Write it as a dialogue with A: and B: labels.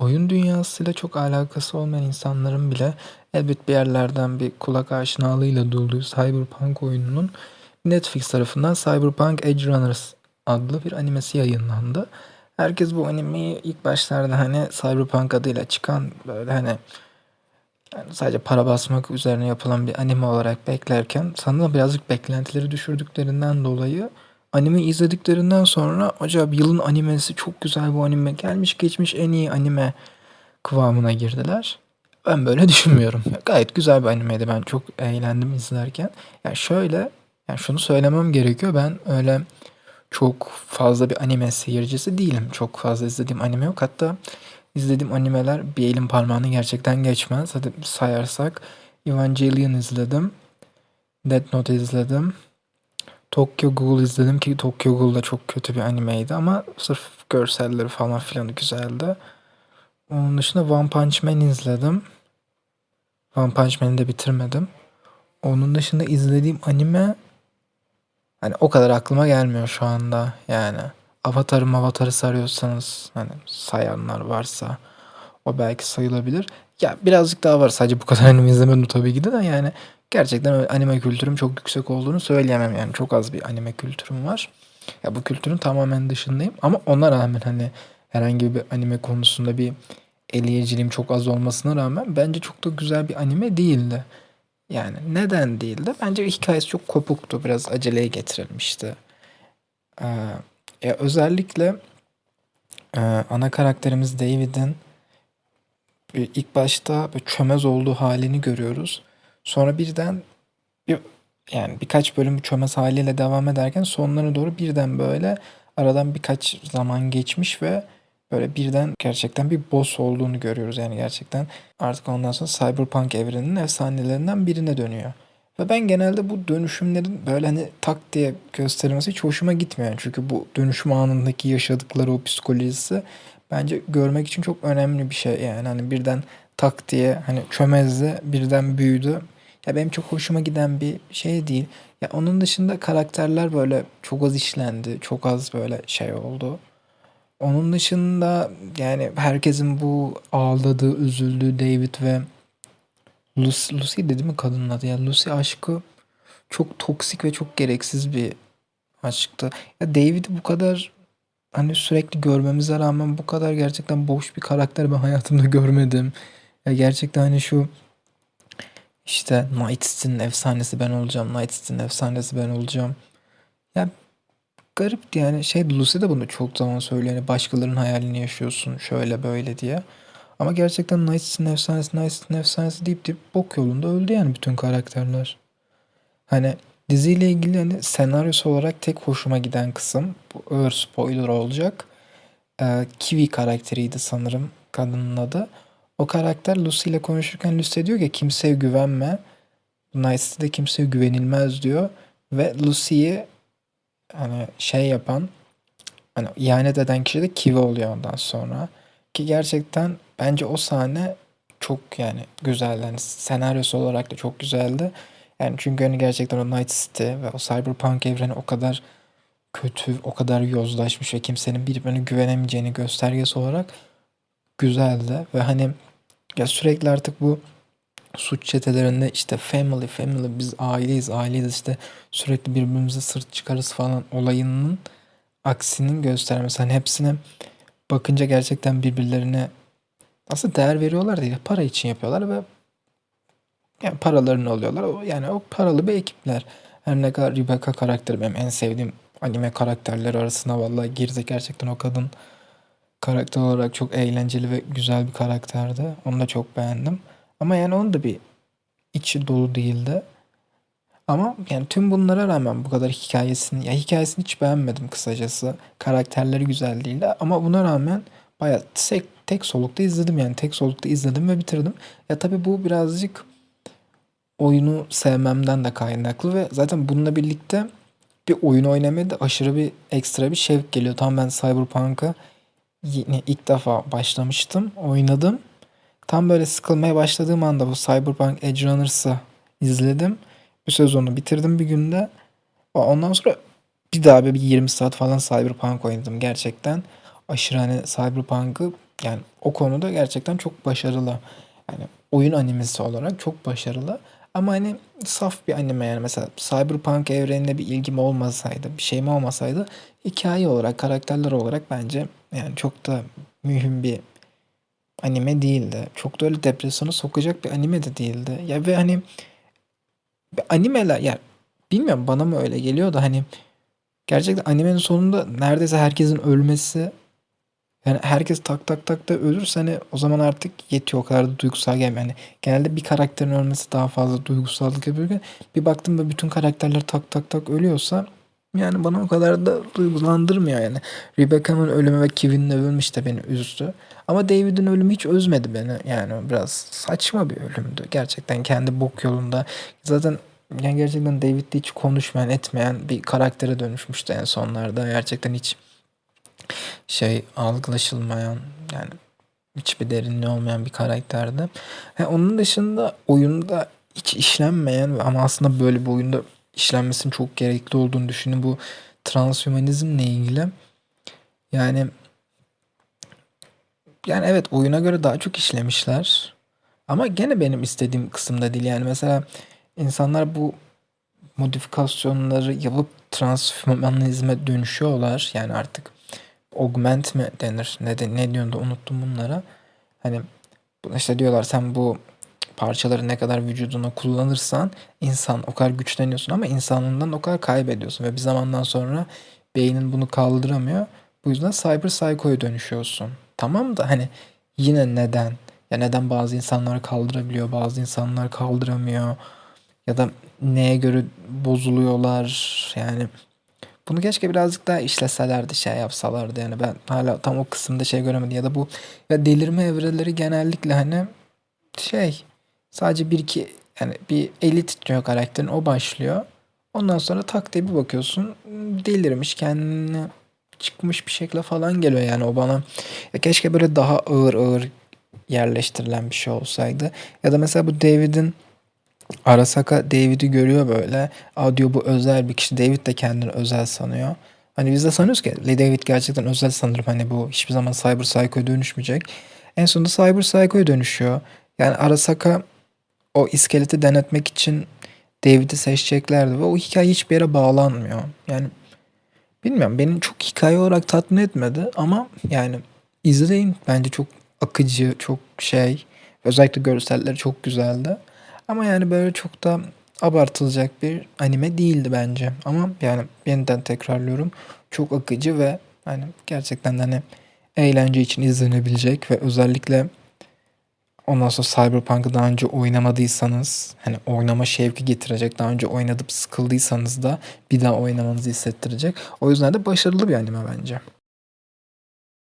A: oyun dünyasıyla çok alakası olmayan insanların bile elbet bir yerlerden bir kulak aşinalığıyla duyduğu Cyberpunk oyununun Netflix tarafından Cyberpunk Edge Runners adlı bir animesi yayınlandı. Herkes bu animeyi ilk başlarda hani Cyberpunk adıyla çıkan böyle hani yani sadece para basmak üzerine yapılan bir anime olarak beklerken sanırım birazcık beklentileri düşürdüklerinden dolayı anime izlediklerinden sonra acaba yılın animesi çok güzel bu anime gelmiş geçmiş en iyi anime kıvamına girdiler. Ben böyle düşünmüyorum. Gayet güzel bir animeydi. Ben çok eğlendim izlerken. Yani şöyle, yani şunu söylemem gerekiyor. Ben öyle çok fazla bir anime seyircisi değilim. Çok fazla izlediğim anime yok. Hatta izlediğim animeler bir elin parmağını gerçekten geçmez. Hadi sayarsak Evangelion izledim. Death Note izledim. Tokyo Ghoul izledim ki Tokyo Ghoul da çok kötü bir animeydi ama sırf görselleri falan filan güzeldi. Onun dışında One Punch Man izledim. One Punch Man'i de bitirmedim. Onun dışında izlediğim anime hani o kadar aklıma gelmiyor şu anda yani. Avatar'ı Avatar'ı sarıyorsanız hani sayanlar varsa o belki sayılabilir. Ya birazcık daha var sadece bu kadar anime izlemedim tabii ki de yani gerçekten anime kültürüm çok yüksek olduğunu söyleyemem yani çok az bir anime kültürüm var. Ya bu kültürün tamamen dışındayım ama ona rağmen hani herhangi bir anime konusunda bir eleyiciliğim çok az olmasına rağmen bence çok da güzel bir anime değildi. Yani neden değildi? Bence hikayesi çok kopuktu. Biraz aceleye getirilmişti. Ee, ya özellikle e, ana karakterimiz David'in ilk başta çömez olduğu halini görüyoruz. Sonra birden bir, yani birkaç bölüm çömez haliyle devam ederken sonlarına doğru birden böyle aradan birkaç zaman geçmiş ve böyle birden gerçekten bir boss olduğunu görüyoruz. Yani gerçekten artık ondan sonra Cyberpunk evreninin efsanelerinden birine dönüyor. Ve ben genelde bu dönüşümlerin böyle hani tak diye gösterilmesi hiç hoşuma gitmiyor. Çünkü bu dönüşüm anındaki yaşadıkları o psikolojisi bence görmek için çok önemli bir şey. Yani hani birden tak diye hani çömezdi birden büyüdü. Ya benim çok hoşuma giden bir şey değil. Ya onun dışında karakterler böyle çok az işlendi. Çok az böyle şey oldu. Onun dışında yani herkesin bu ağladığı, üzüldüğü David ve Lucy, Lucy dedi mi kadının adı ya Lucy aşkı çok toksik ve çok gereksiz bir aşktı. Ya David'i bu kadar hani sürekli görmemize rağmen bu kadar gerçekten boş bir karakter ben hayatımda görmedim. Ya gerçekten hani şu işte Night efsanesi ben olacağım. Night efsanesi ben olacağım. Ya garipti yani şey Lucy de bunu çok zaman söylüyor. Yani başkalarının hayalini yaşıyorsun şöyle böyle diye. Ama gerçekten Night efsanesi, Night efsanesi deyip deyip bok yolunda öldü yani bütün karakterler. Hani diziyle ilgili hani senaryosu olarak tek hoşuma giden kısım bu ağır spoiler olacak. Ee, Kiwi karakteriydi sanırım kadının adı. O karakter Lucy ile konuşurken Lucy diyor ki kimseye güvenme. Night City'de kimseye güvenilmez diyor. Ve Lucy'yi hani şey yapan hani ihanet eden kişi de Kiwi oluyor ondan sonra. Ki gerçekten bence o sahne çok yani güzeldi. Yani senaryosu olarak da çok güzeldi. Yani çünkü hani gerçekten o Night City ve o Cyberpunk evreni o kadar kötü, o kadar yozlaşmış ve kimsenin birbirine güvenemeyeceğini göstergesi olarak güzeldi. Ve hani ya sürekli artık bu suç çetelerinde işte family family biz aileyiz aileyiz işte sürekli birbirimize sırt çıkarız falan olayının aksinin göstermesi. Hani hepsine bakınca gerçekten birbirlerine aslında değer veriyorlar değil para için yapıyorlar ve yani paralarını alıyorlar. Yani o paralı bir ekipler. Her ne kadar Rebecca karakteri benim en sevdiğim anime karakterleri arasına vallahi girdi. Gerçekten o kadın karakter olarak çok eğlenceli ve güzel bir karakterdi. Onu da çok beğendim. Ama yani onun da bir içi dolu değildi. Ama yani tüm bunlara rağmen bu kadar hikayesini, ya hikayesini hiç beğenmedim kısacası. Karakterleri güzel değildi ama buna rağmen bayağı tek, tek solukta izledim yani tek solukta izledim ve bitirdim. Ya tabii bu birazcık oyunu sevmemden de kaynaklı ve zaten bununla birlikte bir oyun oynamaya da aşırı bir ekstra bir şevk geliyor. Tam ben Cyberpunk'a yine ilk defa başlamıştım, oynadım. Tam böyle sıkılmaya başladığım anda bu Cyberpunk Edge Runners'ı izledim. Bu sezonu bitirdim bir günde. Ondan sonra bir daha bir 20 saat falan Cyberpunk oynadım gerçekten. Aşırı hani Cyberpunk'ı Yani o konuda gerçekten çok başarılı. Yani oyun animesi olarak çok başarılı. Ama hani saf bir anime yani mesela Cyberpunk evrenine bir ilgim olmasaydı, bir şeyim olmasaydı hikaye olarak, karakterler olarak bence yani çok da mühim bir anime değildi. Çok da öyle depresyona sokacak bir anime de değildi. Ya ve hani animeler ya bilmiyorum bana mı öyle geliyor da hani gerçekten animenin sonunda neredeyse herkesin ölmesi yani herkes tak tak tak da ölürse hani o zaman artık yetiyor o kadar da duygusal gelmiyor. Yani genelde bir karakterin ölmesi daha fazla duygusallık yapıyor. Bir baktım da bütün karakterler tak tak tak ölüyorsa yani bana o kadar da duygulandırmıyor yani. Rebecca'nın ölümü ve Kevin'in ölümü işte beni üzdü. Ama David'in ölümü hiç üzmedi beni. Yani biraz saçma bir ölümdü. Gerçekten kendi bok yolunda. Zaten yani gerçekten David'le hiç konuşmayan, etmeyen bir karaktere dönüşmüştü en sonlarda. Gerçekten hiç şey algılaşılmayan yani hiçbir derinliği olmayan bir karakterdi. He, onun dışında oyunda hiç işlenmeyen ama aslında böyle bir oyunda işlenmesinin çok gerekli olduğunu düşündüm. Bu transhümanizmle ilgili. Yani yani evet oyuna göre daha çok işlemişler. Ama gene benim istediğim kısımda değil. Yani mesela insanlar bu modifikasyonları yapıp transhümanizme dönüşüyorlar. Yani artık augment mi denir? Ne, de, ne diyorsun da unuttum bunlara. Hani işte diyorlar sen bu parçaları ne kadar vücuduna kullanırsan insan o kadar güçleniyorsun ama insanlığından o kadar kaybediyorsun ve bir zamandan sonra beynin bunu kaldıramıyor. Bu yüzden cyber psycho'ya dönüşüyorsun. Tamam da hani yine neden? Ya neden bazı insanlar kaldırabiliyor, bazı insanlar kaldıramıyor? Ya da neye göre bozuluyorlar? Yani bunu keşke birazcık daha işleselerdi, şey yapsalardı. Yani ben hala tam o kısımda şey göremedim. Ya da bu ya delirme evreleri genellikle hani şey sadece bir iki yani bir eli titriyor karakterin o başlıyor. Ondan sonra tak diye bir bakıyorsun delirmiş kendini çıkmış bir şekilde falan geliyor yani o bana. Ya keşke böyle daha ağır ağır yerleştirilen bir şey olsaydı. Ya da mesela bu David'in Arasaka David'i görüyor böyle. Aa diyor bu özel bir kişi. David de kendini özel sanıyor. Hani biz de sanıyoruz ki David gerçekten özel sanırım. Hani bu hiçbir zaman Cyber Psycho'ya dönüşmeyecek. En sonunda Cyber Psycho'ya dönüşüyor. Yani Arasaka o iskeleti denetmek için David'i seçeceklerdi ve o hikaye hiçbir yere bağlanmıyor. Yani bilmiyorum beni çok hikaye olarak tatmin etmedi ama yani izleyin bence çok akıcı, çok şey. Özellikle görselleri çok güzeldi. Ama yani böyle çok da abartılacak bir anime değildi bence. Ama yani yeniden tekrarlıyorum. Çok akıcı ve hani gerçekten de hani eğlence için izlenebilecek ve özellikle ondan sonra Cyberpunk'ı daha önce oynamadıysanız hani oynama şevki getirecek. Daha önce oynadıp sıkıldıysanız da bir daha oynamanızı hissettirecek. O yüzden de başarılı bir anime bence.